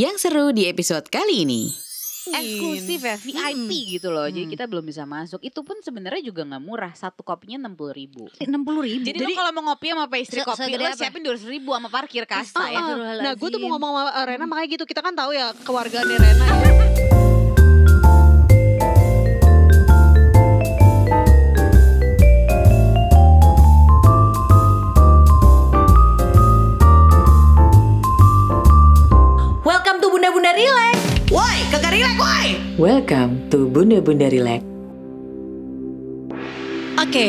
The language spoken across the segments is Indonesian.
Yang seru di episode kali ini. eksklusif ya VIP gitu loh. Jadi kita belum bisa masuk. Itu pun sebenarnya juga nggak murah. Satu kopinya enam puluh ribu. Enam puluh ribu. jadi, lo kalau mau ngopi sama pastry kopi lo apa? siapin dua ribu sama parkir kasta ya Nah gue tuh mau ngomong sama Rena makanya gitu. Kita kan tahu ya keluarganya Rena ya. Bunda-Bunda Relax. Woi kagak rilek woi. Welcome to Bunda Bunda Relax. Oke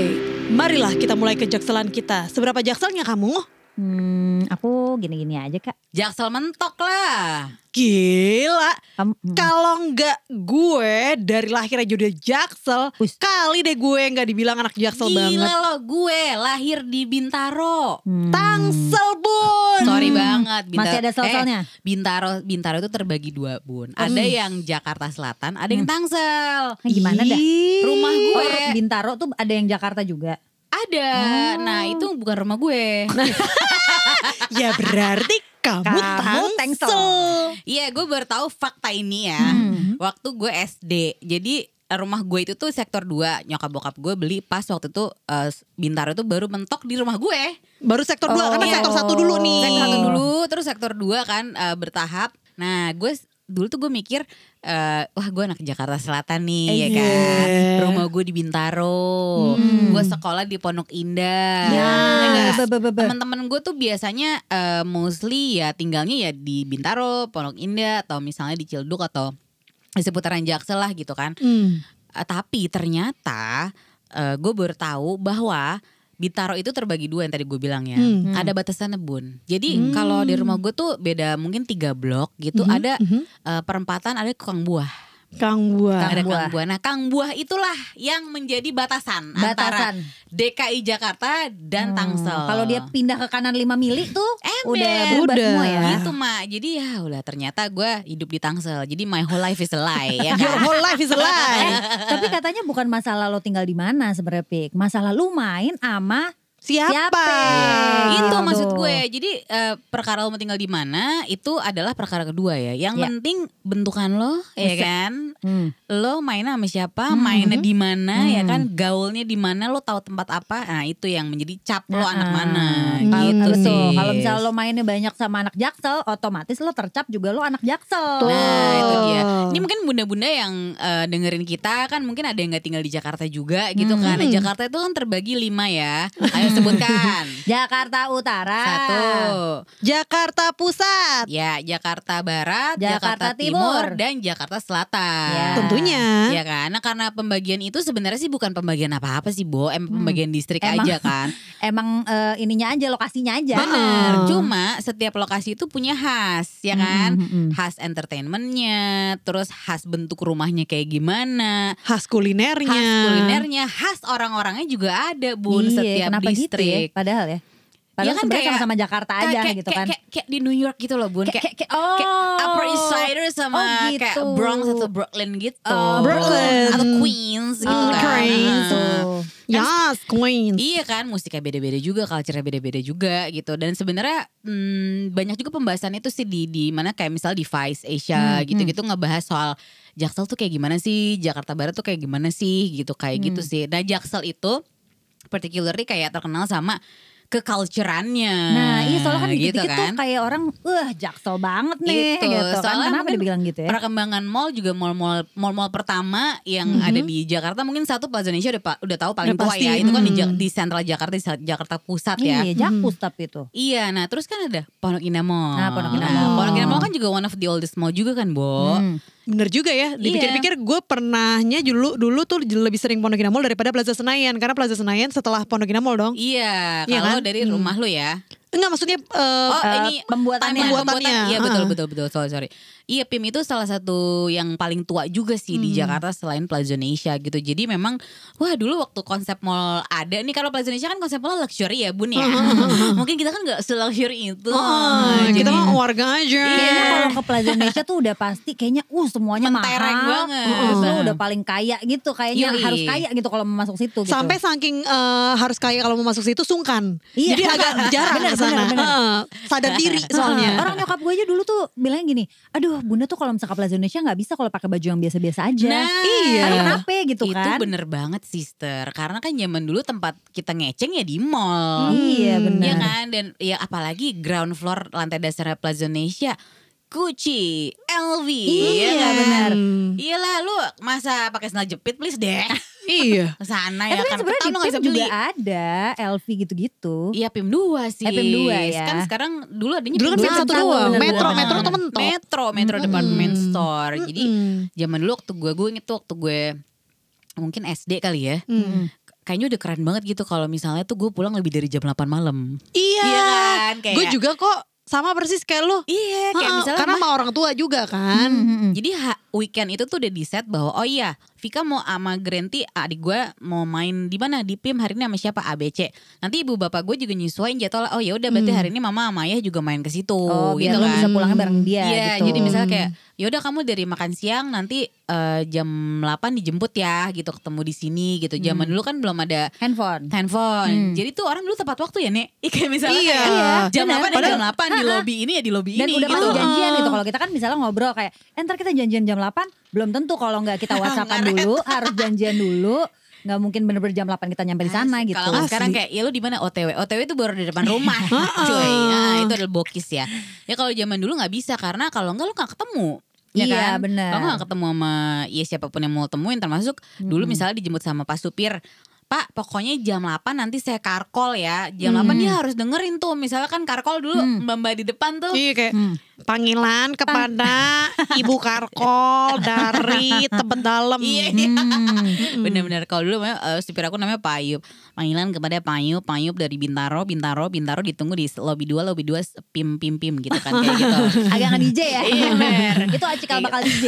marilah kita mulai ke jakselan kita. Seberapa jakselnya kamu? Hmm, aku gini-gini aja kak. jaksel mentok lah Gila. Kamu, hmm. Kalau nggak gue dari lahir aja udah jaksel. Wis. Kali deh gue nggak dibilang anak jaksel gila banget. lo gue lahir di Bintaro Hmm. Tangsel bun. sorry banget Bintaro, Masih ada eh, sel-selnya. Bintaro Bintaro itu terbagi dua bun ada yang Jakarta Selatan ada yang Tangsel Nah, gimana dah? Rumah gue Oh, Bintaro tuh ada yang Jakarta juga. Ada nah itu bukan rumah gue Ya berarti kamu, Kamu tangsel. Iya, gue baru tahu fakta ini ya. Hmm. Waktu gue SD. Jadi rumah gue itu tuh sektor 2 Nyokap bokap gue beli pas waktu itu eh, Bintaro itu baru mentok di rumah gue. Baru sektor dua Oh. karena sektor satu dulu nih. Sektor satu dulu, terus sektor 2 kan eh, bertahap. Nah, gue dulu tuh gue mikir eh, wah gue anak Jakarta Selatan nih ya Iya. kan. Rumah gue di Bintaro. Hmm. Gue sekolah di Pondok Indah. Be. teman-teman gue tuh biasanya eh, mostly ya tinggalnya ya di Bintaro, Pondok Indah atau misalnya di Cilduk atau di seputaran Jaksel lah gitu kan. Hmm. Eh, tapi ternyata gue baru tahu bahwa Bintaro itu terbagi dua yang tadi gue bilang ya. Hmm. Ada batasannya bun. Jadi Hmm. kalau di rumah gue tuh beda mungkin tiga blok gitu. Mhm, Ada mhm. eh, perempatan ada tukang buah. Kang Buah. ada buah. kang buah. Nah kang buah itulah yang menjadi batasan, antara Batasan. DKI Jakarta dan Hmm, Tangsel. Kalau dia pindah ke kanan 5 mili tuh Ember. udah berubah Udah. semua ya. Gitu mak, jadi ya udah ternyata gue hidup di Tangsel. Jadi my whole life is a lie ya Your kan. whole life is a lie. Tapi katanya bukan masalah lo tinggal di mana sebenarnya Pik. Masalah lu main sama Siapa? Siapa? itu Gitu. maksud gue. Jadi eh, perkara lo mau tinggal di mana itu adalah perkara kedua ya. Yang Ya. penting bentukan lo ya Bisa. kan. Hmm. Lo mainnya sama siapa, Hmm. mainnya di mana ya Hmm. kan, gaulnya di mana, lo tahu tempat apa. Nah, itu yang menjadi cap lo anak Ah, mana Kalau gitu betul. sih. Kalau misalnya lo mainnya banyak sama anak jaksel, otomatis lo tercap juga lo anak jaksel. Nah itu dia. Ini mungkin bunda-bunda yang eh, dengerin kita kan mungkin ada yang nggak tinggal di Jakarta juga gitu Hmm. kan. Nah, Jakarta itu kan terbagi lima ya. Ayo sebutkan. Jakarta Utara. Satu. Jakarta Pusat. Ya Jakarta Barat, Jakarta, Jakarta Timur, Timur. dan Jakarta Selatan. Ya. Tentunya. Ya kan, nah, karena pembagian itu sebenarnya sih bukan pembagian apa-apa sih, Bo. Em pembagian distrik Emang. aja kan. Emang eh, ininya aja, lokasinya aja. Bener. Oh. Cuma setiap lokasi itu punya khas, ya kan? Mm, mm, mm. Khas entertainmentnya, terus khas bentuk rumahnya kayak gimana, Khas kulinernya. khas kulinernya, khas orang-orangnya juga ada bun Iya, setiap kenapa gitu ya? Padahal ya. Padahal kan sebenarnya kayak- sama-sama Jakarta aja kayak, gitu kan. Kayak, kayak di New York gitu loh bun, kayak, Kayak- kayak- oh. kayak Upper East Sider sama Oh, gitu. kayak Bronx atau Brooklyn gitu, Oh, Brooklyn. atau Queens gitu Oh, kan. Queens. Tuh. Yes, Queen. Iya kan, musiknya beda-beda juga, culture-nya beda-beda juga gitu. Dan sebenarnya hmm, banyak juga pembahasan itu sih di di mana kayak misal di Vice Asia Hmm, gitu-gitu ngebahas soal Jaksel tuh kayak gimana sih, Jakarta Barat tuh kayak gimana sih gitu kayak Hmm. gitu sih. Nah Jaksel itu particularly kayak terkenal sama keculturannya. Nah iya soalnya kan gitu dikit-dikit tuh kayak orang wah jaksel banget nih Gitu. gitu, kan. Soalnya Kenapa mungkin dibilang gitu ya? Perkembangan mall juga mall-mall mall-mall pertama yang Mhm. ada di Jakarta mungkin satu Plaza Indonesia udah udah tahu paling Udah tua pasti. ya. Itu kan di, Ja- Hmm. di sentral Jakarta di Jakarta Pusat ya. Iya jakpus tapi itu. Iya, nah terus kan ada Pondok Indah Mall. Nah, Pondok Indah Nah, Mall. Pondok Indah Mall kan juga one of the oldest mall juga kan, Bo. Hmm. Bener juga ya. Dipikir-pikir gue pernahnya dulu dulu tuh lebih sering Pondok Indah Mall daripada Plaza Senayan karena Plaza Senayan setelah Pondok Indah Mall dong. Iya, Iya kalau kan? dari Hmm. rumah lu ya. Enggak maksudnya eh, Oh, Eh, ini pembuatannya. Pembuatannya. Iya, betul betul betul. Sorry, sorry. Iya, PIM itu salah satu yang paling tua juga sih di Hmm. Jakarta selain Plaza Indonesia gitu. Jadi memang wah dulu waktu konsep mall ada nih kalau Plaza Indonesia kan konsep mall luxury ya, Bun ya. Mungkin kita kan nggak se-luxury itu. oh, Jadi- kita mah warga aja. Kayaknya kalau ke Plaza Indonesia tuh udah pasti kayaknya uh semuanya Mentereng mahal. banget. Lo Heeh. udah paling kaya gitu kayaknya Yoi. harus kaya gitu kalau mau masuk situ gitu. Sampai saking eh, harus kaya kalau mau masuk situ sungkan. Iya. Jadi agak jarang Bener, sana. bener. Heeh, sadar diri soalnya. Orang nyokap gue aja dulu tuh bilangnya gini, aduh bunda tuh kalau misalkan Plaza Indonesia nggak bisa kalau pakai baju yang biasa-biasa aja. Nah, Iya. Aduh kenapa gitu itu kan? bener banget sister karena kan zaman dulu tempat kita ngeceng ya di mall Iya benar. Iya kan dan ya apalagi ground floor lantai dasar Plaza Indonesia Gucci, LV, Iya, ya kan? benar. Iyalah lu masa pakai sandal jepit please deh Iya. ke sana Eh, ya tapi kan. sebenarnya di PIM juga beli. ada LV gitu-gitu. Iya PIM 2 sih. Eh, PIM 2 ya. Kan sekarang dulu adanya Dulu kan PIM PIM satu satu. doang. bener, Metro. Metro tuh mentok. Metro, Metro Mm-mm. Department Store. Jadi Mm-mm. zaman dulu waktu gue, gue inget tuh waktu gue mungkin SD kali ya. Mm. Kayaknya udah keren banget gitu kalau misalnya tuh gue pulang lebih dari jam 8 malam. Iya. Iya kan? Kayak, Gue juga kok sama persis kayak lu. Iya, kayak Heeh, misalnya karena mah- sama orang tua juga kan. Hmm, Jadi ha- weekend itu tuh udah di set bahwa oh iya Vika mau sama Grenti adik gue mau main di mana di PIM hari ini sama siapa ABC. Nanti ibu bapak gue juga nyesuaiin jadwal. Oh ya udah berarti Hmm. hari ini mama sama ayah juga main ke situ Oh, gitu kan. bisa pulangnya bareng dia Iya, gitu. jadi misalnya kayak yaudah kamu dari makan siang nanti eh, jam 8 dijemput ya gitu ketemu di sini gitu. Zaman Hmm. dulu kan belum ada handphone. handphone. Hmm. Jadi tuh orang dulu tepat waktu ya, Nek. Kayak misalnya Iya. kayak Iya, jam benar. 8 ya Padahal- jam 8 di lobby ini ya di lobby Dan ini udah gitu. pasti janjian gitu. Kalau kita kan misalnya ngobrol kayak, eh, ntar kita janjian jam 8, belum tentu kalau nggak kita whatsappan. Dulu, harus janjian dulu. Nggak mungkin bener-bener jam 8 kita nyampe di sana gitu. Kalau sekarang kayak ya lu di mana OTW. OTW itu baru di depan rumah. Cuy. Nah, itu adalah bokis ya. Ya kalau zaman dulu nggak bisa karena kalau nggak lu nggak ketemu. Ya Iya, kan? benar. Kalau nggak ketemu sama ya siapa pun yang mau temuin termasuk dulu misalnya dijemput sama Pak Supir. Pak pokoknya jam 8 nanti saya karkol ya. Jam 8 dia harus dengerin tuh. Misalnya kan karkol dulu mbak-mbak di depan tuh. Iya kayak Hmm. panggilan kepada Ibu Karkol dari Tebet Dalam. Iya. Hmm. Bener-bener kalau dulu eh, supir aku namanya Pak Ayub. Panggilan kepada Pak Ayub, Pak Ayub dari Bintaro, Bintaro, Bintaro ditunggu di lobby 2, lobby 2 pim pim pim gitu kan kayak gitu. Agak nge DJ ya. Iya, bener. Itu acikal Iya. bakal DJ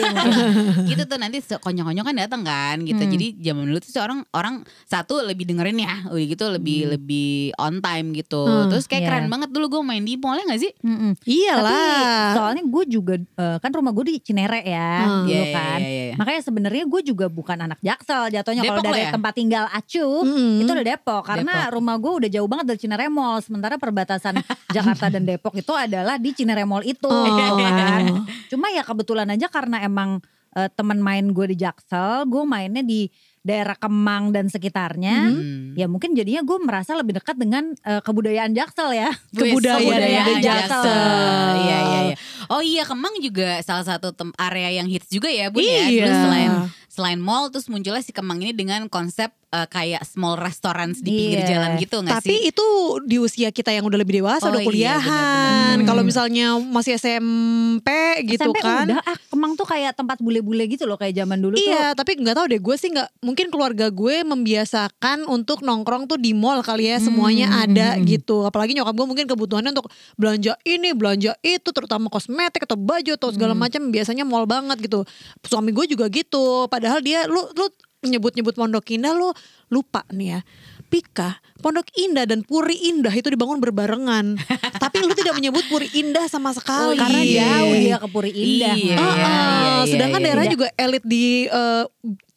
gitu tuh nanti konyol-konyol kan datang kan gitu. Hmm. Jadi zaman dulu tuh orang orang satu lebih dengerin ya, udah gitu lebih lebih on time gitu. Hmm, Terus kayak iya. keren banget dulu gue main di mall ya gak sih? Mm-mm. Tapi Iyalah. soalnya gue juga eh, kan rumah gue di Cinere ya Hmm. dulu Iya, iya, kan. iya, iya. Makanya sebenarnya gue juga bukan anak Jaksel jatuhnya kalau dari ya? tempat tinggal Acu Mm. itu udah Depok karena Depok. rumah gue udah jauh banget dari Cinere Mall sementara perbatasan Jakarta dan Depok itu adalah di Cinere Mall itu Oh. gitu kan. Cuma ya kebetulan aja karena emang eh, teman main gue di Jaksel, gue mainnya di daerah Kemang dan sekitarnya. Hmm. Ya mungkin jadinya gue merasa lebih dekat dengan eh, kebudayaan Jaksel ya. Kebudayaan Kebudayaan Jaksel. Jaksel. Iya iya iya. Oh iya Kemang juga salah satu area yang hits juga ya Bun ya. Iya. Dulu selain selain mall terus munculnya si Kemang ini dengan konsep eh, kayak small restaurants di pinggir Iya. jalan gitu nggak Tapi sih? itu di usia kita yang udah lebih dewasa, Oh udah iya, kuliahan. benar-benar. Kalau misalnya masih SMP gitu SMP kan. udah ah Kemang tuh kayak tempat bule-bule gitu loh kayak zaman dulu tuh. Iya, tapi nggak tahu deh. Gue sih nggak mungkin keluarga gue membiasakan untuk nongkrong tuh di mall kali ya. Semuanya Hmm, ada hmm, hmm. gitu. Apalagi nyokap gue mungkin kebutuhannya untuk belanja ini, belanja itu, terutama kosmetik atau baju atau segala Hmm. macam. Biasanya mall banget gitu. Suami gue juga gitu. Padahal dia, lu lu nyebut-nyebut Pondok Indah, lu lupa nih ya. Pika, Pondok Indah dan Puri Indah itu dibangun berbarengan. Tapi lu tidak menyebut Puri Indah sama sekali. Oh, karena Iya. jauh dia ke Puri Indah. Iya, Mak. iya, iya, sedangkan iya. daerah Tidak. juga elit di eh,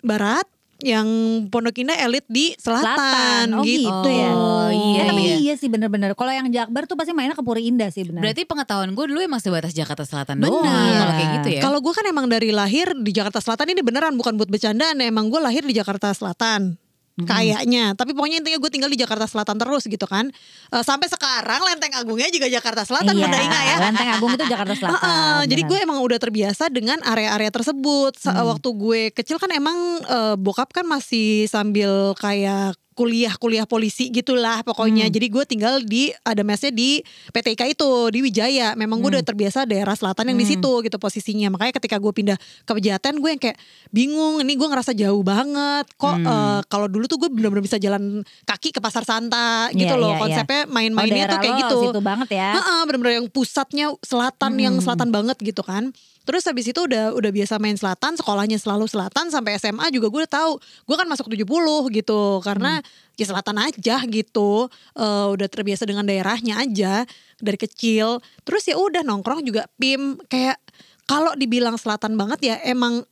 barat, yang Pondok Indah elit di selatan, Selatan. Oh, gitu. gitu ya. Oh, iya, Eh, tapi iya. iya sih bener-bener. Kalau yang Jakbar tuh pasti mainnya ke Puri Indah sih bener. Berarti pengetahuan gue dulu emang sebatas Jakarta Selatan Bener. doang kalau kayak gitu ya. Kalau gue kan emang dari lahir di Jakarta Selatan ini beneran bukan buat bercandaan, emang gue lahir di Jakarta Selatan. Kayaknya, tapi pokoknya intinya gue tinggal di Jakarta Selatan terus gitu kan. Eh, sampai sekarang Lenteng Agungnya juga Jakarta Selatan, iya, Bunda Inga ya. Lenteng Agung itu Jakarta Selatan. Heeh, jadi bener. gue emang udah terbiasa dengan area-area tersebut. Hmm. Waktu gue kecil kan emang eh, bokap kan masih sambil kayak kuliah-kuliah polisi gitulah pokoknya. Hmm. Jadi gue tinggal di ada mesnya di PTIK itu di Wijaya. Memang gue udah terbiasa daerah selatan yang di Hmm. situ gitu posisinya. Makanya ketika gue pindah ke Pejaten gue yang kayak bingung. Ini gue ngerasa jauh banget. Kok Hmm. eh, kalau dulu tuh gue benar-benar bisa jalan kaki ke pasar Santa gitu Iya, loh. iya, iya. Konsepnya Oh, main-mainnya daerah tuh kayak lo gitu. situ banget ya. Heeh, bener-bener yang pusatnya selatan yang Hmm. selatan banget gitu kan. Terus habis itu udah udah biasa main selatan, sekolahnya selalu selatan sampai SMA juga gue udah tahu. Gue kan masuk 70 gitu karena ya selatan aja gitu. Eh, udah terbiasa dengan daerahnya aja dari kecil. Terus ya udah nongkrong juga PIM kayak kalau dibilang selatan banget ya emang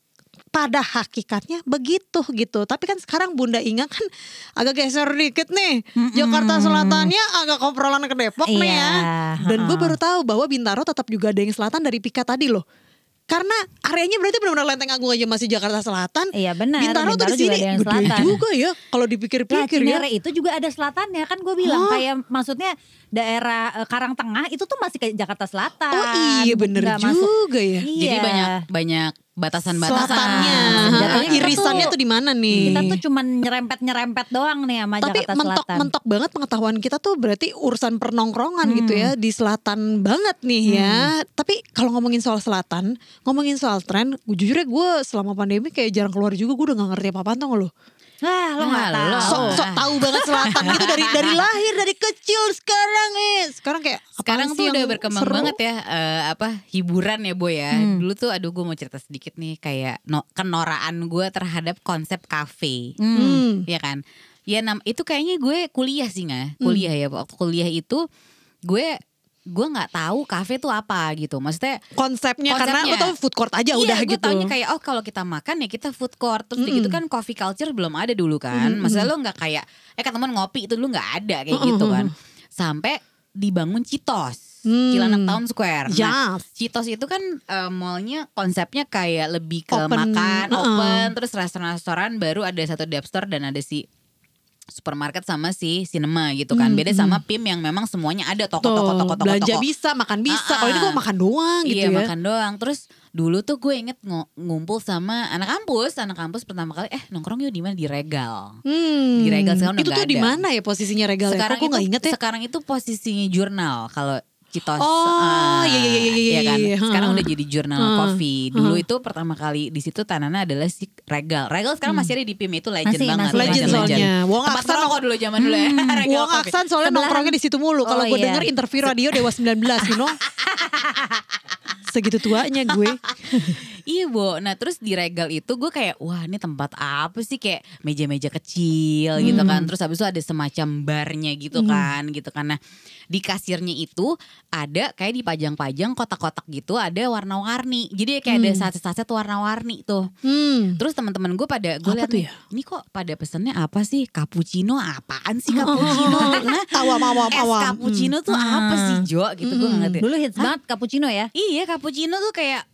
pada hakikatnya begitu gitu. Tapi kan sekarang Bunda Inga kan agak geser dikit nih. Jakarta Selatannya agak komprolan ke Depok nih Iya, ya. Dan gue baru tahu bahwa Bintaro tetap juga ada yang selatan dari Pika tadi loh. Karena areanya berarti benar-benar Lenteng Agung aja masih Jakarta Selatan. Iya benar. Bintaro, tuh di juga sini gede selatan. juga ya kalau Nah, dipikir-pikir ya. Cinere itu juga ada selatannya kan gue bilang Hah? kayak maksudnya daerah eh, Karang Tengah itu tuh masih ke Jakarta Selatan. Oh iya bener Nggak juga masuk. ya. Iya. Jadi banyak banyak batasan-batasan. Selatannya, Jatuhnya kita irisannya tuh- tuh di mana nih? Kita tuh cuman nyerempet-nyerempet doang nih sama Tapi Jakarta Selatan. mentok-mentok banget pengetahuan kita tuh berarti urusan pernongkrongan Hmm. gitu ya di selatan banget nih ya. Tapi kalau ngomongin soal selatan, ngomongin soal tren, gue jujur ya gue selama pandemi kayak jarang keluar juga gue udah gak ngerti apa-apa tau gak lo. Wah, lo nggak Ah, lo. tahu. Sok sok Ah. tahu banget selatan gitu dari dari lahir dari kecil sekarang eh sekarang kayak Sekarang sih tuh udah berkembang seru? banget ya eh, apa hiburan ya Boy ya. Hmm. Dulu tuh aduh gue mau cerita sedikit nih kayak no, kenoraan gue terhadap konsep kafe. Hmm. Hmm. ya kan ya nam itu kayaknya gue kuliah sih nggak kuliah ya waktu kuliah itu gue gue nggak tahu kafe tuh apa gitu maksudnya Konsepnya, karena Konsepnya. lo tau food court aja udah iya, gue gitu. taunya kayak oh kalau kita makan ya kita food court terus Mm-mm. gitu kan coffee culture belum ada dulu kan Mm-mm. maksudnya lo nggak kayak eh ketemuan ngopi itu lu nggak ada kayak Mm-mm. gitu kan sampai dibangun Citos Hmm. Cilandak Town Square nah, Yes. Citos itu kan eh, mallnya konsepnya kayak lebih ke Open, makan, uh-uh. open, terus restoran-restoran baru ada satu dep store dan ada si supermarket sama si cinema gitu kan. Hmm, Beda sama PIM yang memang semuanya ada toko-toko Tuh, toko-toko belanja toko. bisa, makan bisa. Kalau ini gue makan doang gitu iya ya. makan doang. Terus dulu tuh gue inget ngo- ngumpul sama anak kampus, anak kampus pertama kali eh nongkrong yuk di mana di Regal. Hmm. Di Regal sekarang Itu tuh di mana ya posisinya Regal ya? Sekarang Kok gue itu gak inget ya? sekarang itu posisinya jurnal kalau Citos. Oh, ah, iya, iya, iya, iya, iya kan. iya. Sekarang Heeh. udah jadi jurnal Heeh. coffee. Dulu Heeh. itu pertama kali di situ tanahnya adalah si Regal. Regal sekarang masih ada di PIM itu legend Masih, banget. masih. Legend soalnya. Wong Aksan rokok dulu zaman dulu ya. Regal Wong. Aksan soalnya nongkrongnya di situ mulu. Kalau Oh, gue iya. denger interview radio Dewa 19, you know. Segitu tuanya gue. Iya Bo, nah terus di Regal itu gue kayak wah ini tempat apa sih kayak meja-meja kecil gitu Hmm. kan Terus habis itu ada semacam barnya gitu kan gitu kan Nah di kasirnya itu ada kayak dipajang-pajang kotak-kotak gitu ada warna-warni Jadi kayak ada Hmm. saset-saset warna-warni tuh Hmm. Terus teman-teman gue pada gue lihat ya? ini kok pada pesennya apa sih cappuccino apaan sih cappuccino Nah, es awam. cappuccino tuh Hmm. apa sih Jo gitu gue Hmm. gak ngerti Dulu hits banget cappuccino ya. Iya cappuccino tuh kayak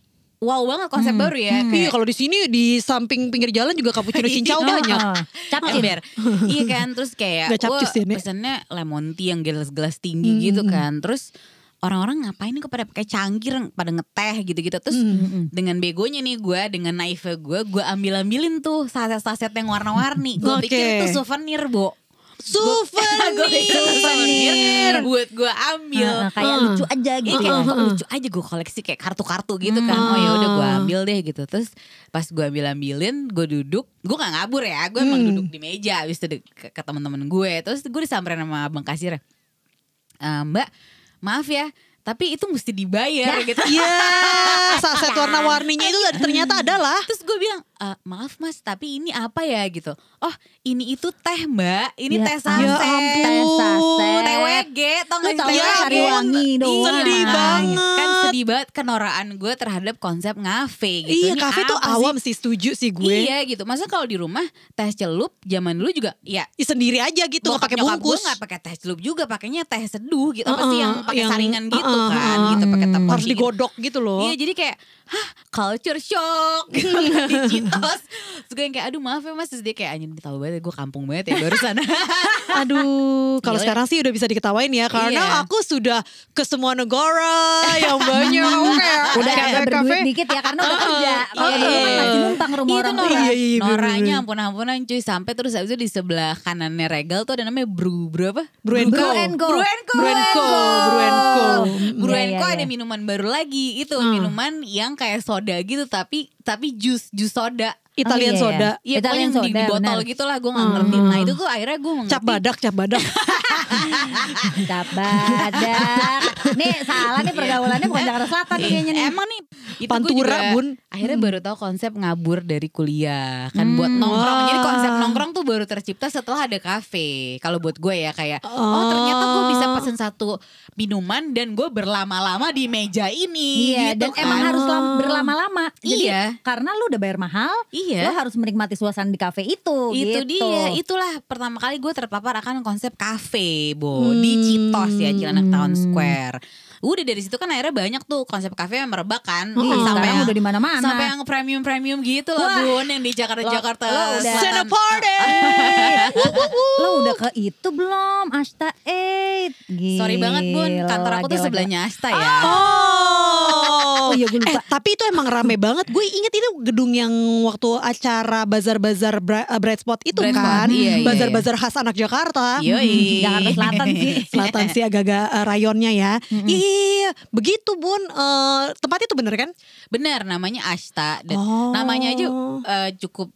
wow banget konsep Hmm. baru ya Hmm. Iya kalau di sini di samping pinggir jalan juga cappuccino cincau banyak. Capcin. ember iya kan terus kayak ya, gue pesennya lemon tea yang gelas-gelas tinggi Hmm, gitu kan terus orang-orang ngapain nih kok pada pakai cangkir pada ngeteh gitu-gitu terus Hmm. dengan begonya nih gue dengan naif gue gue ambil-ambilin tuh saset-saset yang warna-warni gue Oke. pikir itu souvenir bo Souvenir. buat gue ambil Nah, kayak Hmm. lucu aja Iya gitu. kayak ya. kok lucu aja gue koleksi kayak kartu-kartu gitu kan Oh ya udah gue ambil deh gitu Terus pas gue ambil-ambilin gue duduk Gue gak ngabur ya Gue emang Hmm. duduk di meja Habis itu ke, ke teman-teman gue Terus gue disamperin sama abang kasir "Eh, Mbak maaf ya tapi itu mesti dibayar gitu Iya, saset warna-warninya itu ternyata adalah Terus gue bilang, "Eh, maaf mas, tapi ini apa ya gitu? Oh, ini itu teh mbak, ini Ya teh saset, Ya ampun. Teh saset. TWG, tau gak tau sih? kan TWG? Sariwangi doang. Sedih Nah, banget. Kan sedih banget kenoraan gue terhadap konsep ngafe gitu. Iya, Ini kafe tuh apa sih? awam sih, setuju sih gue. Iya gitu. Masa kalau di rumah teh celup zaman dulu juga ya Ih, sendiri aja gitu, nggak pakai bungkus. Gue gak pakai teh celup juga, pakainya teh seduh gitu. Apa sih Uh-uh, yang pakai yang- saringan gitu kan? Gitu pakai tepung Harus digodok gitu loh. Iya jadi kayak Hah culture shock gitu di Citos Terus gue yang kayak aduh maaf ya mas Terus dia kayak anjing tahu banget gue kampung banget ya barusan Aduh, kalau sekarang sih udah bisa diketawain ya karena Iya. aku sudah ke semua negara yang banyak. Aku kayak Udah kayak agak berduit dikit ya karena udah kerja. Kalau dulu kan Iya. masih numpang rumah Itu orang. Iya, iya, Noranya bener. ampun-ampunan cuy Sampai terus habis itu di sebelah kanannya Regal tuh ada namanya Bru Bru apa? Bru and Bru Co. and Co. Bru and Co. Bru and Co, Bru and Co. Bru Iya, iya, iya. ada minuman baru lagi Itu Hmm. minuman yang kayak soda gitu Tapi tapi jus jus soda Italian Oh, iya, soda. Iya Italian pokoknya di, di soda, botol benar. gitu lah gue gak Hmm. ngerti Nah itu tuh akhirnya gue mengerti Cap badak, cap badak. Cap badak. Nih salah nih pergaulannya bukan Jakarta Selatan nih kayaknya nih. Emang nih itu gua Pantura, juga Bun. Akhirnya baru tahu konsep ngabur dari kuliah Kan buat Hmm. nongkrong Jadi konsep nongkrong tuh baru tercipta setelah ada kafe Kalau buat gue ya kayak Oh, Oh. ternyata gue bisa pesen satu minuman Dan gue berlama-lama di meja ini Iya gitu dan kan. emang harus lam- berlama-lama. Jadi Iya. karena lu udah bayar mahal, Iya. lo harus menikmati suasana di kafe itu. Itu gitu. dia, itulah pertama kali gue terpapar akan konsep kafe, Bo, di Citos ya, Cilandak Town Hmm. Square. Udah dari situ kan akhirnya banyak tuh konsep kafe yang merebak kan, Iya, sampai yang udah di mana-mana. sampai yang premium premium gitu Wah. lah bun yang di Jakarta Jakarta. lo udah- Sena party. Lo udah ke itu belum? Ashta Eight. Sorry banget bun, kantor aku tuh sebelahnya Asta ya. Oh, Oh iya, gue lupa. Eh, tapi itu emang rame banget. Gue inget itu gedung yang waktu acara bazar-bazar bra- uh, Bright Spot itu Bright kan. Spot, iya, iya, Bazar-bazar khas anak Jakarta. Yoi. Jakarta Selatan sih. Selatan sih agak-agak uh, rayonnya ya. Iya, begitu Bun. Eh, tempat itu bener kan? Bener namanya Asta dan Oh. namanya aja eh, cukup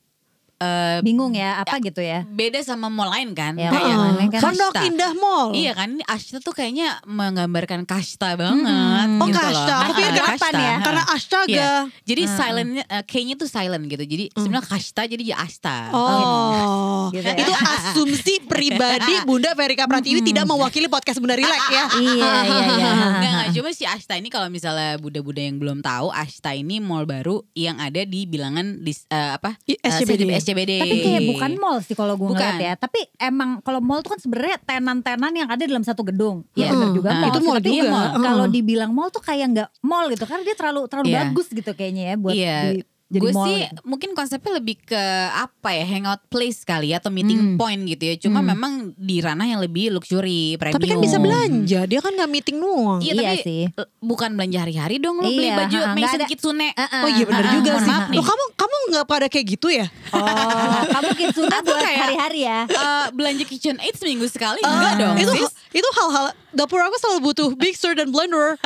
eh, Bingung ya, apa gitu ya? beda sama mall lain kan. Ya, Kayak mall lain kan Pondok Kasta. Indah Mall. Iya kan ini Ashta tuh kayaknya menggambarkan kasta banget Mm-mm. Oh, gitu kasta. loh. Aku pikir nih ya? Karena astaga. Iya. Jadi silentnya eh, kayaknya tuh silent gitu. Jadi sebenarnya kasta jadi ya asta. Oh, Gitu ya. itu asumsi pribadi Bunda Verika Pratiwi tidak mewakili podcast Bunda Relax ya. Iya, iya, iya. Enggak, enggak. Cuma si Ashta ini kalau misalnya Buddha-Buddha yang belum tahu, Ashta ini mall baru yang ada di bilangan di eh, apa? I- Eh, SCBD. Tapi kayak bukan mall sih kalau gue ngeliat ya. Tapi emang kalau mall tuh kan sebenarnya tenan-tenan yang ada dalam satu gedung. Ya Iya. benar juga Ah, mall. itu mall tapi juga. mall. Heeh. Kalau dibilang mall tuh kayak nggak mall gitu. Karena dia terlalu terlalu Iya. bagus gitu kayaknya ya buat Iya. di, jadi gue mall. sih gitu. mungkin konsepnya lebih ke apa ya hangout place kali ya atau meeting Hmm. point gitu ya. Cuma Hmm. memang di ranah yang lebih luxury, premium. Tapi kan bisa belanja, dia kan nggak meeting doang. Iya, Iya tapi sih. eh, bukan belanja hari-hari dong lo beli Iya, baju ha, Maison ada. Kitsune. Uh-uh. Oh iya bener Ah, juga mohon sih. maaf nih. Loh kamu kamu nggak pada kayak gitu ya? Oh, kamu kitsune buat hari-hari ya. Eh, belanja kitchen aid seminggu sekali Ah, enggak dong Itu sis? itu hal-hal dapur aku selalu butuh mixer dan blender.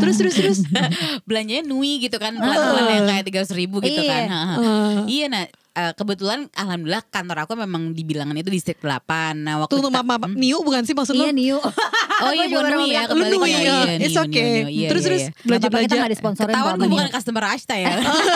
Terus terus terus. belanjanya nui gitu kan bulan-bulan yang kayak tiga ribu gitu Iya. kan. Eh, iya nah eh, kebetulan alhamdulillah kantor aku memang di bilangan itu distrik 8 nah waktu kita- maaf maaf Hmm. Niu bukan sih maksud lu? Iya Niu. oh iya bukan baru Nui ya Lu kembali ya. iya, It's Niu, okay. Niu, iya, terus iya, terus iya. Belanja belanja kita belanja. gak disponsorin ketahuan gue bukan Niu. customer Ashta ya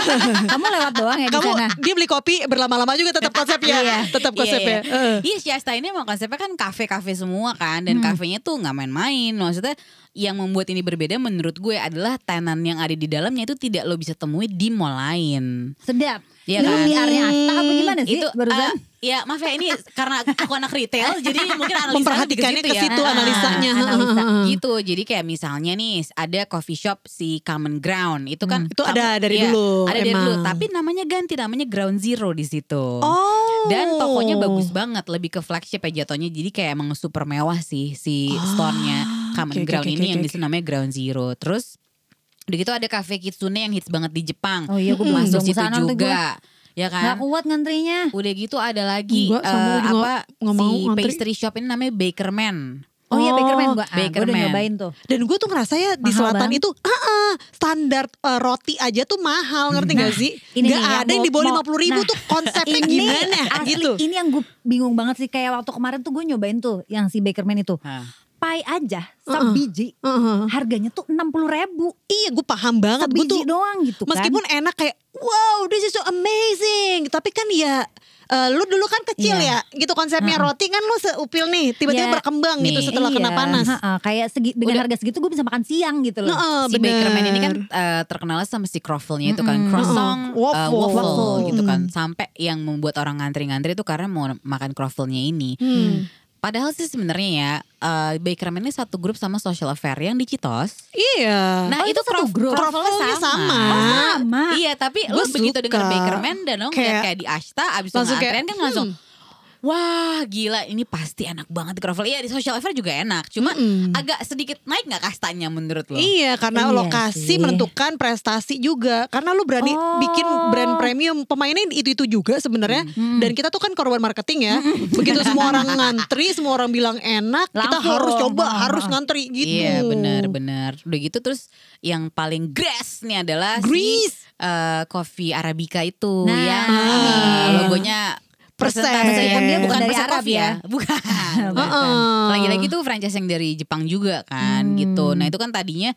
Kamu lewat doang ya di Kamu sana. dia beli kopi berlama-lama juga tetap konsepnya. Iya. Tetap konsepnya. Iya, Eh. Iya si Asta ini emang konsepnya kan kafe-kafe semua kan Dan Hmm. kafenya tuh gak main-main Maksudnya yang membuat ini berbeda menurut gue adalah tenan yang ada di dalamnya itu tidak lo bisa temui di mall lain Sedap. Iya Lu kan? PR-nya Asta apa gimana sih itu barusan? eh, ya maaf ya ini karena aku anak retail jadi mungkin analisa Memperhatikannya ke situ ya. analisanya. analisa. gitu jadi kayak misalnya nih ada coffee shop si Common Ground itu kan Itu ada dari Iya, dulu, ada dari emang. dulu tapi namanya ganti namanya Ground Zero di situ Oh. dan tokonya bagus banget lebih ke flagship ya jatuhnya jadi kayak emang super mewah sih si store-nya Common oke, Ground oke, ini oke, yang oke. di situ namanya Ground Zero terus udah gitu ada cafe Kitsune yang hits banget di Jepang Oh iya, gue belum masuk situ juga ya kan Gak kuat ngantrinya. Udah gitu ada lagi Enggak, eh, gue juga apa mau si ngantri. pastry shop ini namanya Bakerman. Oh, iya Oh, Bakerman gue. Ah, gue udah Bakerman. nyobain tuh. Dan gue tuh ngerasa ya di Mahal selatan banget. itu ah, ah, standar eh, roti aja tuh mahal ngerti gak Nah, sih? ini Gak nih ya, ada yang di mau- bawah lima puluh ribu nah, tuh konsepnya Ini gimana asli, gitu. ini yang gue bingung banget sih kayak waktu kemarin tuh gue nyobain tuh yang si Bakerman itu. Hah. Pai aja sebiji Heeh. harganya tuh enam puluh ribu. Iya gue paham banget gue Sebiji tuh doang gitu kan. meskipun enak kayak wow this is so amazing tapi kan ya eh, lu dulu kan kecil Iya. ya gitu konsepnya Heeh. roti kan lu seupil nih tiba-tiba Ya, berkembang gitu nih. setelah kena Iya, panas. ha-ha, kayak segi, dengan Udah. harga segitu gue bisa makan siang gitu loh. Heeh, si bener. Bakerman ini kan eh, terkenal sama si croffle-nya itu kan Mm-mm. croissant, eh, Waffle. waffle, Waffle. gitu kan. Mm. Sampai yang membuat orang ngantri-ngantri itu karena mau makan croffle-nya ini. Hmm. Padahal sih sebenarnya ya eh, Bakerman ini satu grup sama Social Affair yang di Citos. Iya. Nah Oh, itu satu croff- grup? croffle-nya Croffle-nya sama. Oh, sama. Iya tapi Gua begitu suka. denger Bakerman dan lo Kayak- kayak di Ashta abis itu langsung kayak, ngantrian kan langsung hmm. Wah gila ini pasti enak banget di Croffle Iya di Social Affair juga enak Cuma Mm-mm. agak sedikit naik gak kastanya menurut lo? Iya karena Iya lokasi sih. menentukan prestasi juga karena lu berani Oh. bikin brand premium pemainnya itu itu juga sebenarnya Hmm. dan kita tuh kan korban marketing ya begitu semua orang ngantri semua orang bilang enak kita harus coba harus ngantri gitu Iya benar-benar Udah gitu terus yang paling grass nih adalah Grease. si eh, Coffee Arabica itu Nah, yang eh, logonya. Persentase Meskipun dia bukan dari persen Arab coffee ya. Bukan Bukan. Lagi-lagi tuh franchise yang dari Jepang juga kan Hmm. gitu Nah itu kan tadinya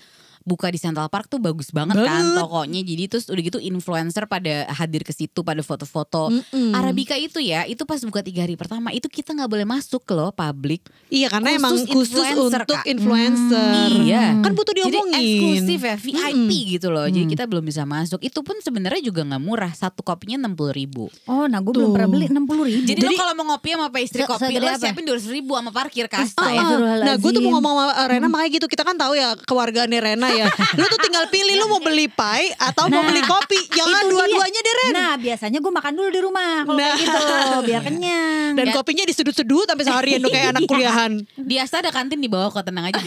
buka di Central Park tuh bagus banget, kan tokonya. Jadi terus udah gitu influencer pada hadir ke situ pada foto-foto. Mm-mm. Arabica itu ya, itu pas buka tiga hari pertama itu kita nggak boleh masuk loh publik. Iya karena Khusus emang khusus influencer, untuk Kak. influencer. Iya. Kan butuh Jadi diomongin. eksklusif ya, VIP gitu loh. Jadi kita belum bisa masuk. Itu pun sebenarnya juga nggak murah. Satu kopinya enam puluh ribu. Oh, nah gue belum pernah beli 60 ribu. Jadi, lo kalau mau ngopi sama pastry Se- kopi lo siapin dua ribu sama parkir kasta Ah, ya. Astagfirullahaladzim. Nah gue tuh mau ngomong sama uh, Rena makanya gitu Kita kan tahu ya keluarganya Rena ya Lu tuh tinggal pilih Lu mau beli pie Atau mau Nah, beli kopi. Jangan dua-duanya deh Ren. Nah biasanya gue makan dulu di rumah kalau kayak Nah. gitu biar kenyang. Dan kopinya disedut-sedut Sampai seharian tuh kayak anak kuliahan. Di Asta ada kantin di bawah kok tenang aja.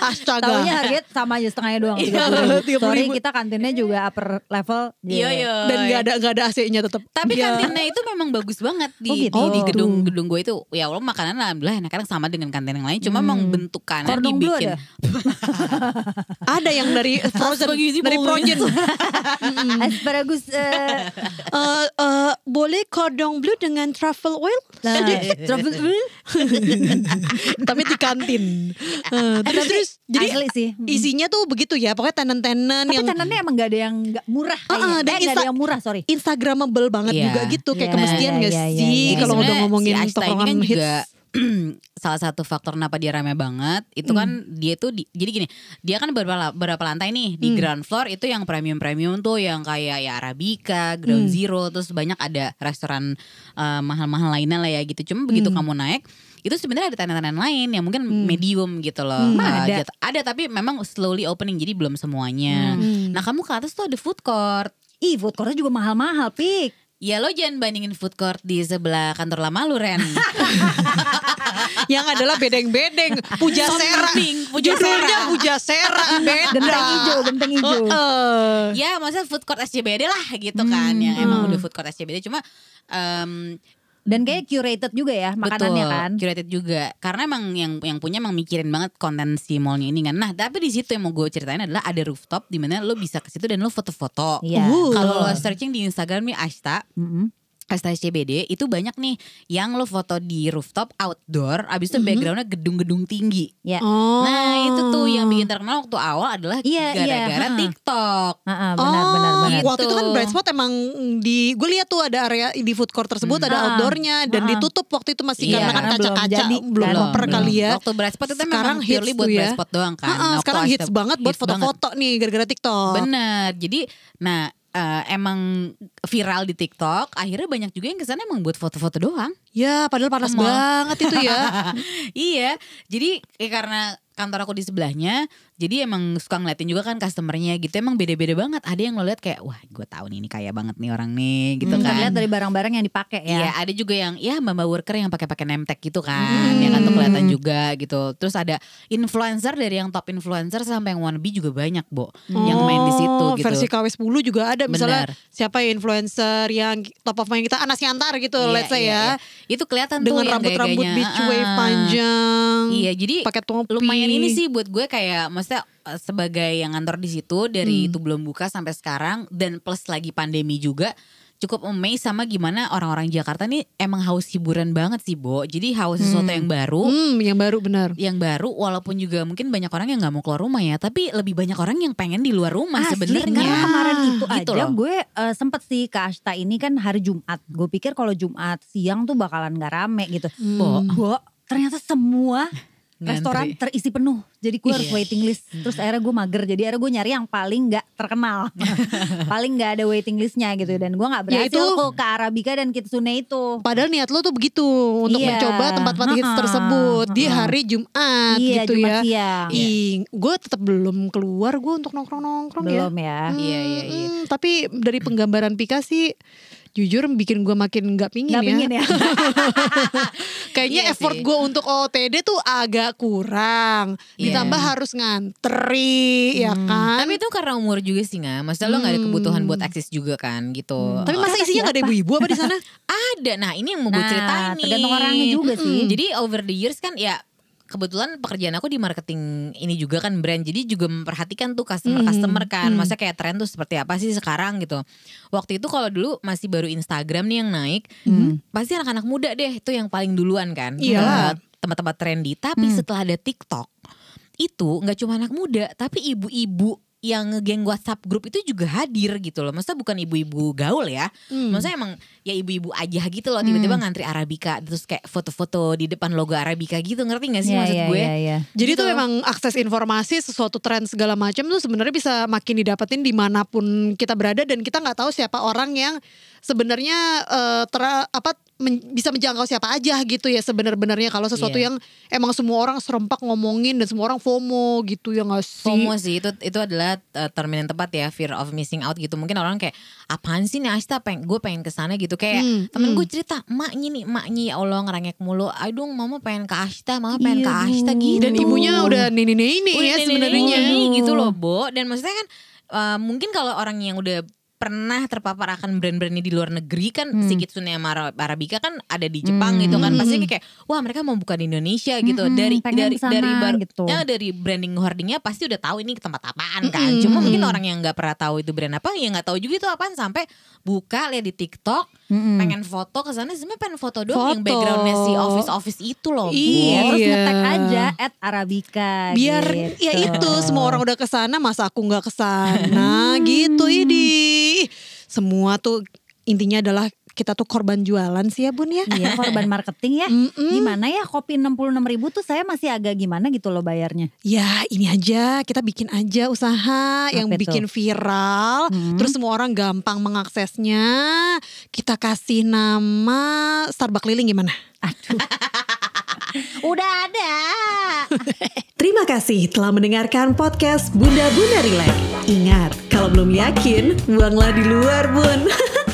Iya. Astaga Tahunya harganya sama aja setengahnya doang. Iya, 30.000. 30.000. Sorry kita kantinnya juga upper level. Iya iya. Dan gak ada gak ada AC-nya tetap Tapi Iya. kantinnya itu memang bagus banget di Oh, gitu. di, di Oh. gedung gedung gue itu. Ya Allah makanan alhamdulillah enak-enak sama dengan kantin yang lain. Cuma memang bentukannya Kordon bleu dibikin. ada? Ada yang dari frozen Dari frozen Asparagus. eh, Eh, eh, Boleh cordon bleu dengan truffle oil nah, travel Tapi di kantin Eh, Terus terus Jadi asli sih. isinya tuh begitu ya Pokoknya tenen-tenen Tapi yang tenannya emang gak ada yang gak murah Ah, ah, kayaknya. dan eh, gak ada yang murah sorry. Instagramable banget Iya. juga gitu kayak Iya, kemestian iya, gak iya, sih iya, iya. kalau udah ngomongin si tongkrongan kan hits juga salah satu faktor kenapa dia rame banget itu kan dia tuh di- jadi gini dia kan beberapa beberapa lantai nih di ground floor itu yang premium premium tuh yang kayak ya Arabica, Ground Zero terus banyak ada restoran eh, mahal-mahal lainnya lah ya gitu cuma begitu kamu naik itu sebenarnya ada tenan-tenan lain yang mungkin medium gitu loh. Hmm, Eh, ada. jatuh- ada tapi memang slowly opening jadi belum semuanya. Nah kamu ke atas tuh ada food court. Ih food courtnya juga mahal-mahal pik. Ya lo jangan bandingin food court di sebelah kantor lama lu Ren. Yang adalah bedeng-bedeng. Puja sera. Puja judulnya puja sera beda. Genteng hijau, genteng hijau. Heeh. Ya maksudnya food court SCBD lah gitu kan. Yang emang udah food court SCBD Cuma em, Dan kayak curated juga ya makanannya betul, kan. curated juga Karena emang yang yang punya emang mikirin banget konten si mallnya ini kan Nah tapi di situ yang mau gue ceritain adalah ada rooftop Di mana lo bisa ke situ dan lo foto-foto Iya. Uh. Kalau lo searching di Instagram nih Ashta Mm-mm. Asta SCBD itu banyak nih yang lo foto di rooftop outdoor abis itu backgroundnya gedung-gedung tinggi Ya. oh Nah itu tuh yang bikin terkenal waktu awal adalah Iya, iya, gara-gara ha-ha. TikTok. Ah, ah, benar oh, benar benar. waktu itu kan Gitu. bright spot emang di gue lihat tuh ada area di food court tersebut ada Ah, outdoornya dan ah. ditutup waktu itu masih Iya, karena kan belum kaca-kaca jadi, belum kan? proper Belum. kali ya Waktu bright spot itu Sekarang memang purely hits buat tuh ya. bright spot doang kan. Nah, waktu sekarang hits banget buat foto-foto nih gara-gara TikTok Bener. Jadi nah eh, emang viral di TikTok, akhirnya banyak juga yang ke sana emang buat foto-foto doang. Ya padahal panas Ke mall. banget itu ya iya, jadi eh, karena kantor aku di sebelahnya, jadi emang suka ngeliatin juga kan customernya gitu. Emang beda-beda banget. Ada yang lo lihat kayak, wah gue tahu nih ini kaya banget nih orang nih, gitu Hmm, kan. terlihat dari barang-barang yang dipakai ya. Iya, ada juga yang ya mbak worker yang pakai-pakai nemtek gitu kan, ya kan tuh kelihatan juga gitu. Terus ada influencer dari yang top influencer sampai yang wannabe juga banyak, Bo, yang main di situ Oh, gitu. Versi KW 10 juga ada misalnya Benar. siapa ya influencer yang top of mind kita Anas Yantar gitu Iya, let's say iya, ya. iya. Itu kelihatan tuh Dengan yang rambut-rambut gaya-gayanya. beach wave Ah. panjang. Iya, jadi pakai topi. lumayan ini sih buat gue kayak maksudnya eh, sebagai yang kantor di situ dari Hmm. itu belum buka sampai sekarang dan plus lagi pandemi juga cukup amazed sama gimana orang-orang Jakarta nih emang haus hiburan banget sih Bo. Jadi haus sesuatu yang baru. Hmm, yang baru benar. Yang baru walaupun juga mungkin banyak orang yang nggak mau keluar rumah ya, tapi lebih banyak orang yang pengen di luar rumah sebenarnya. karena kemarin itu Gitu aja loh. gue eh, sempet sih ke Ashta ini kan hari Jumat. Gue pikir kalau Jumat siang tuh bakalan gak rame gitu. Bo. Bo, ternyata semua Ngantri. restoran terisi penuh. Jadi gue harus Iya. waiting list. Terus akhirnya gue mager. Jadi akhirnya gue nyari yang paling gak terkenal. paling gak ada waiting listnya gitu. Dan gue gak Ya, berhasil itu- kok ke Arabica dan Kitsune itu. Padahal niat lo tuh begitu untuk Iya. mencoba tempat-tempat hits tersebut di hari Jumat iya, gitu Jumat ya. siang. Ih, gue tetap belum keluar gue untuk nongkrong-nongkrong ya. Belum ya. Iya, iya, iya. Hmm, tapi dari penggambaran Pika sih jujur bikin gue makin nggak pingin Gak ya. pingin ya. Kayaknya Iya effort gue untuk OTD tuh agak kurang. Iya. Ditambah harus ngantri ya kan. Tapi itu karena umur juga sih nggak, maksudnya lo nggak ada kebutuhan buat eksis juga kan gitu. Tapi masa isinya gak ada ibu-ibu apa di sana? Ada, nah ini yang mau gue Nah, ceritain nih. tergantung orangnya juga sih. Jadi over the years kan ya kebetulan pekerjaan aku di marketing ini juga kan brand. Jadi juga memperhatikan tuh customer customer kan. Masa kayak tren tuh seperti apa sih sekarang gitu. Waktu itu kalau dulu masih baru Instagram nih yang naik pasti anak-anak muda deh itu yang paling duluan kan. Iyalah. ke tempat-tempat trendy. Tapi setelah ada TikTok itu nggak cuma anak muda tapi ibu-ibu yang ngegeng WhatsApp grup itu juga hadir gitu loh. Maksudnya bukan ibu-ibu gaul ya. Hmm. Maksudnya emang ya ibu-ibu aja gitu loh. Tiba-tiba ngantri Arabica terus kayak foto-foto di depan logo Arabica gitu. Ngerti gak sih Iya, maksud iya, gue? iya, iya. Jadi Gitu. tuh memang akses informasi sesuatu tren segala macam tuh sebenarnya bisa makin didapetin di mana pun kita berada dan kita nggak tahu siapa orang yang sebenarnya eh, tera- apa men- bisa menjangkau siapa aja gitu ya sebenarnya kalau sesuatu Iya. yang emang semua orang serempak ngomongin dan semua orang FOMO gitu ya nggak sih? FOMO sih itu itu adalah uh, term yang tepat ya fear of missing out gitu. Mungkin orang kayak apaan sih nih Asta? Pengen gue pengen ke sana gitu. Kayak Hmm, temen hmm. gue cerita emaknya nih emaknya ya Allah ngerengek mulu. Aduh mama pengen ke Asta mama pengen Iya, ke Asta gitu. Dan ibunya udah nini nini Udah ya sebenarnya. ini gitu loh Bo. Dan maksudnya kan uh, mungkin kalau orang yang udah pernah terpapar akan brand-brand ini di luar negeri kan Hmm. si Kitsune sama Ara- Arabica kan ada di Jepang gitu kan Hmm. pasti kayak wah mereka mau buka di Indonesia gitu Mm-mm, dari pengen dari ke sana dari bar- gitu. ya, dari branding hoardingnya pasti udah tahu ini tempat apaan kan Mm-mm. cuma mungkin orang yang nggak pernah tahu itu brand apa ya nggak tahu juga itu apaan sampai buka lihat di TikTok Mm-mm. pengen foto ke sana sebenarnya pengen foto doang yang backgroundnya si office office itu loh. Iya, terus Iya. ngetek aja at Arabica Biar gitu. ya itu semua orang udah ke sana masa aku nggak ke sana gitu idi. Semua tuh intinya adalah kita tuh korban jualan sih ya bun ya. Iya korban marketing ya. Mm-mm. Gimana ya kopi 66 ribu tuh saya masih agak gimana gitu loh bayarnya. Ya ini aja kita bikin aja usaha yang itu? bikin viral Hmm. Terus semua orang gampang mengaksesnya Kita kasih nama Starbucks keliling gimana? Aduh. Udah ada. Terima kasih telah mendengarkan podcast Bunda Bunda Relax. Ingat, kalau belum yakin, buanglah di luar bun.